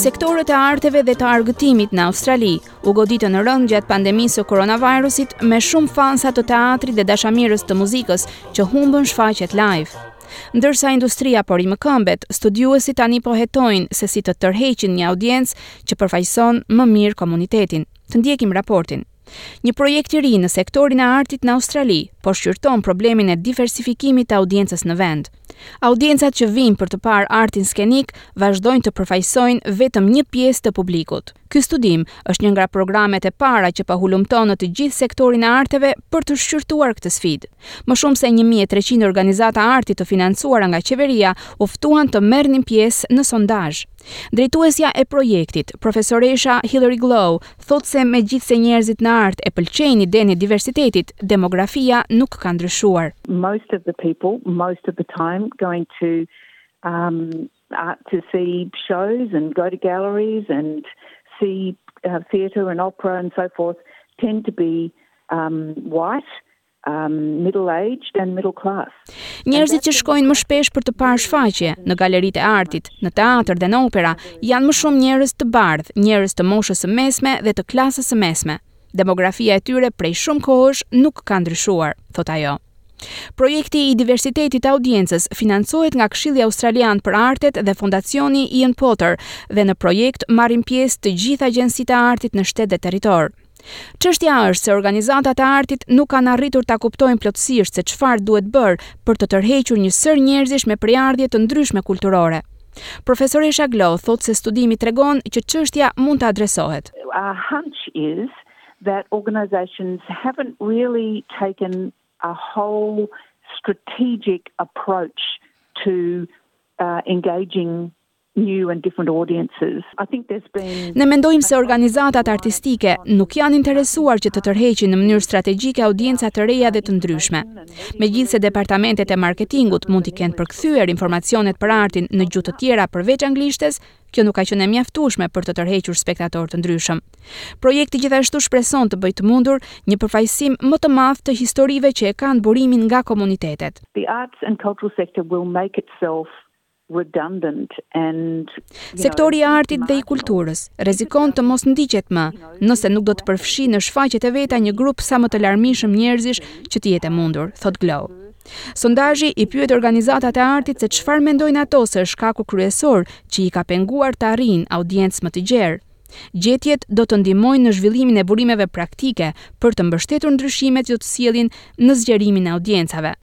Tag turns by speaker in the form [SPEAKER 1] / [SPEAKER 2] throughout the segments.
[SPEAKER 1] Sektorët e arteve dhe të argëtimit në Australi u goditën rëndë gjatë pandemisë së koronavirusit me shumë fansa të teatrit dhe dashamirës të muzikës që humbën shfaqjet live. Ndërsa industria po rimëkëmbet, studiuesit tani po hetojnë se si të tërheqin një audiencë që përfaqëson më mirë komunitetin. Të ndjekim raportin. Një projekt i ri në sektorin e artit në Australi po shqyrton problemin e diversifikimit të audiencës në vend. Audiencat që vijnë për të parë artin skenik vazhdojnë të përfaqësojnë vetëm një pjesë të publikut. Ky studim është një nga programet e para që po hulumton në të gjithë sektorin e arteve për të shqyrtuar këtë sfidë. Më shumë se një mijë e treqind organizata arti të financuara nga qeveria u ftuan të merrnin pjesë në sondazh. Drejtuesja e projektit, profesoresha Hilary Glow, thotë se megjithëse njerëzit në art e pëlqejnë idenë e diversitetit, demografia nuk ka ndryshuar.
[SPEAKER 2] Most of the people, most of the time, going to art to see shows and go to galleries and see theatre and opera and so forth, tend to be white,
[SPEAKER 1] Njerëzit që shkojnë më shpesh për të parë shfaqje, në galeritë e artit, në teatër dhe në opera, janë më shumë njerëz të bardhë, njerëz të moshës së mesme dhe të klasës së mesme. Demografia e tyre prej shumë kohësh nuk ka ndryshuar, thotë ajo. Projekti i diversitetit të audiencës financohet nga Këshilli Australian për Artet dhe Fondacioni Ian Potter dhe në projekt marrin pjesë të gjithë agjencitë e artit në shtet dhe territor. Çështja është se organizatat e artit nuk kanë arritur ta kuptojnë plotësisht se çfarë duhet bërë për të tërhequr një sërë njerëzish me prejardhje të ndryshme kulturore. Profesoresha Glow thotë se studimi tregon që çështja mund të adresohet.
[SPEAKER 2] Our hunch is that organizations haven't really taken a whole strategic approach to engaging
[SPEAKER 1] Ne mendojmë se organizatat artistike nuk janë interesuar që të tërheqin në mënyrë strategjike audienca të reja dhe të ndryshme. Megjithëse departamentet e marketingut mund t'i kenë përkthyer informacionet për artin në gjuhë të tjera përveç anglishtes, kjo nuk ka qenë e mjaftueshme për të tërhequr spektatorë të ndryshëm. Projekti gjithashtu shpreson të bëjë të mundur një përfaqësim më të madh të historive që e kanë burimin nga komunitetet. Sektori i artit dhe i kulturës rrezikon të mos ndiqet më, nëse nuk do të përfshijë në shfaqjet e veta një grup sa më të larmishëm njerëzish që të jetë e mundur, thotë Glow. Sondazhi i pyet organizatat e artit se çfarë mendojnë ato se është shkaku kryesor që i ka penguar të arrijnë audiencë më të gjerë. Gjetjet do të ndihmojnë në zhvillimin e burimeve praktike për të mbështetur ndryshimet që do të sjellin në zgjerimin e audiencave.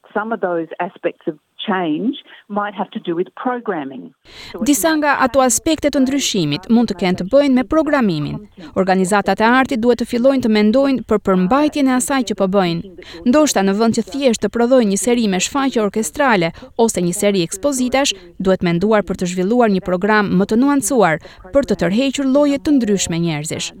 [SPEAKER 1] Disa nga ato aspekte të ndryshimit mund të kenë të bëjnë me programimin. Organizatat e artit duhet të fillojnë të mendojnë për përmbajtjen e asaj që po bëjnë. Ndoshta në vend që thjesht të prodhojnë një seri me shfaqje orkestrale ose një seri ekspozitash, duhet menduar për të zhvilluar një program më të nuancuar për të tërhequr lloje të ndryshme njerëzish.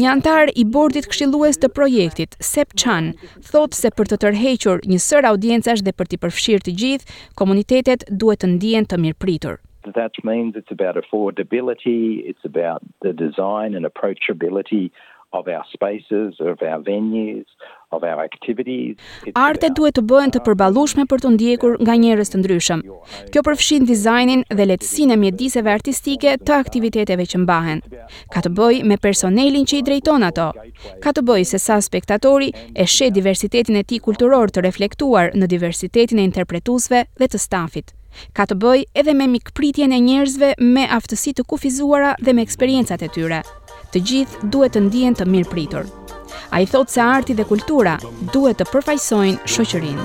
[SPEAKER 1] Një anëtar i bordit këshillues të projektit, Seb Chan, thotë se për të tërhequr një sërë audiencash dhe për t'i përfshirë të gjithë, komunitetet duhet të ndihen të mirëpritur.
[SPEAKER 3] That means it's about affordability, it's about the design and approachability of our spaces, of our venues, of our activities.
[SPEAKER 1] Artet duhet të bëhen të përballueshme për t'u ndjekur nga njerëz të ndryshëm. Kjo përfshin dizajnin dhe lehtësinë e mjediseve artistike të aktiviteteve që mbahen. Ka të bëjë me personelin që i drejton ato, ka të bëjë se sa spektatori e sheh diversitetin e tij kulturor të reflektuar në diversitetin e interpretuesve dhe të stafit. Ka të bëjë edhe me mikpritjen e njerëzve me aftësi të kufizuara dhe me eksperiencat e tyre. Të gjithë duhet të ndihen të mirëpritur. Ai thotë se arti dhe kultura duhet të përfaqësojnë shoqërinë.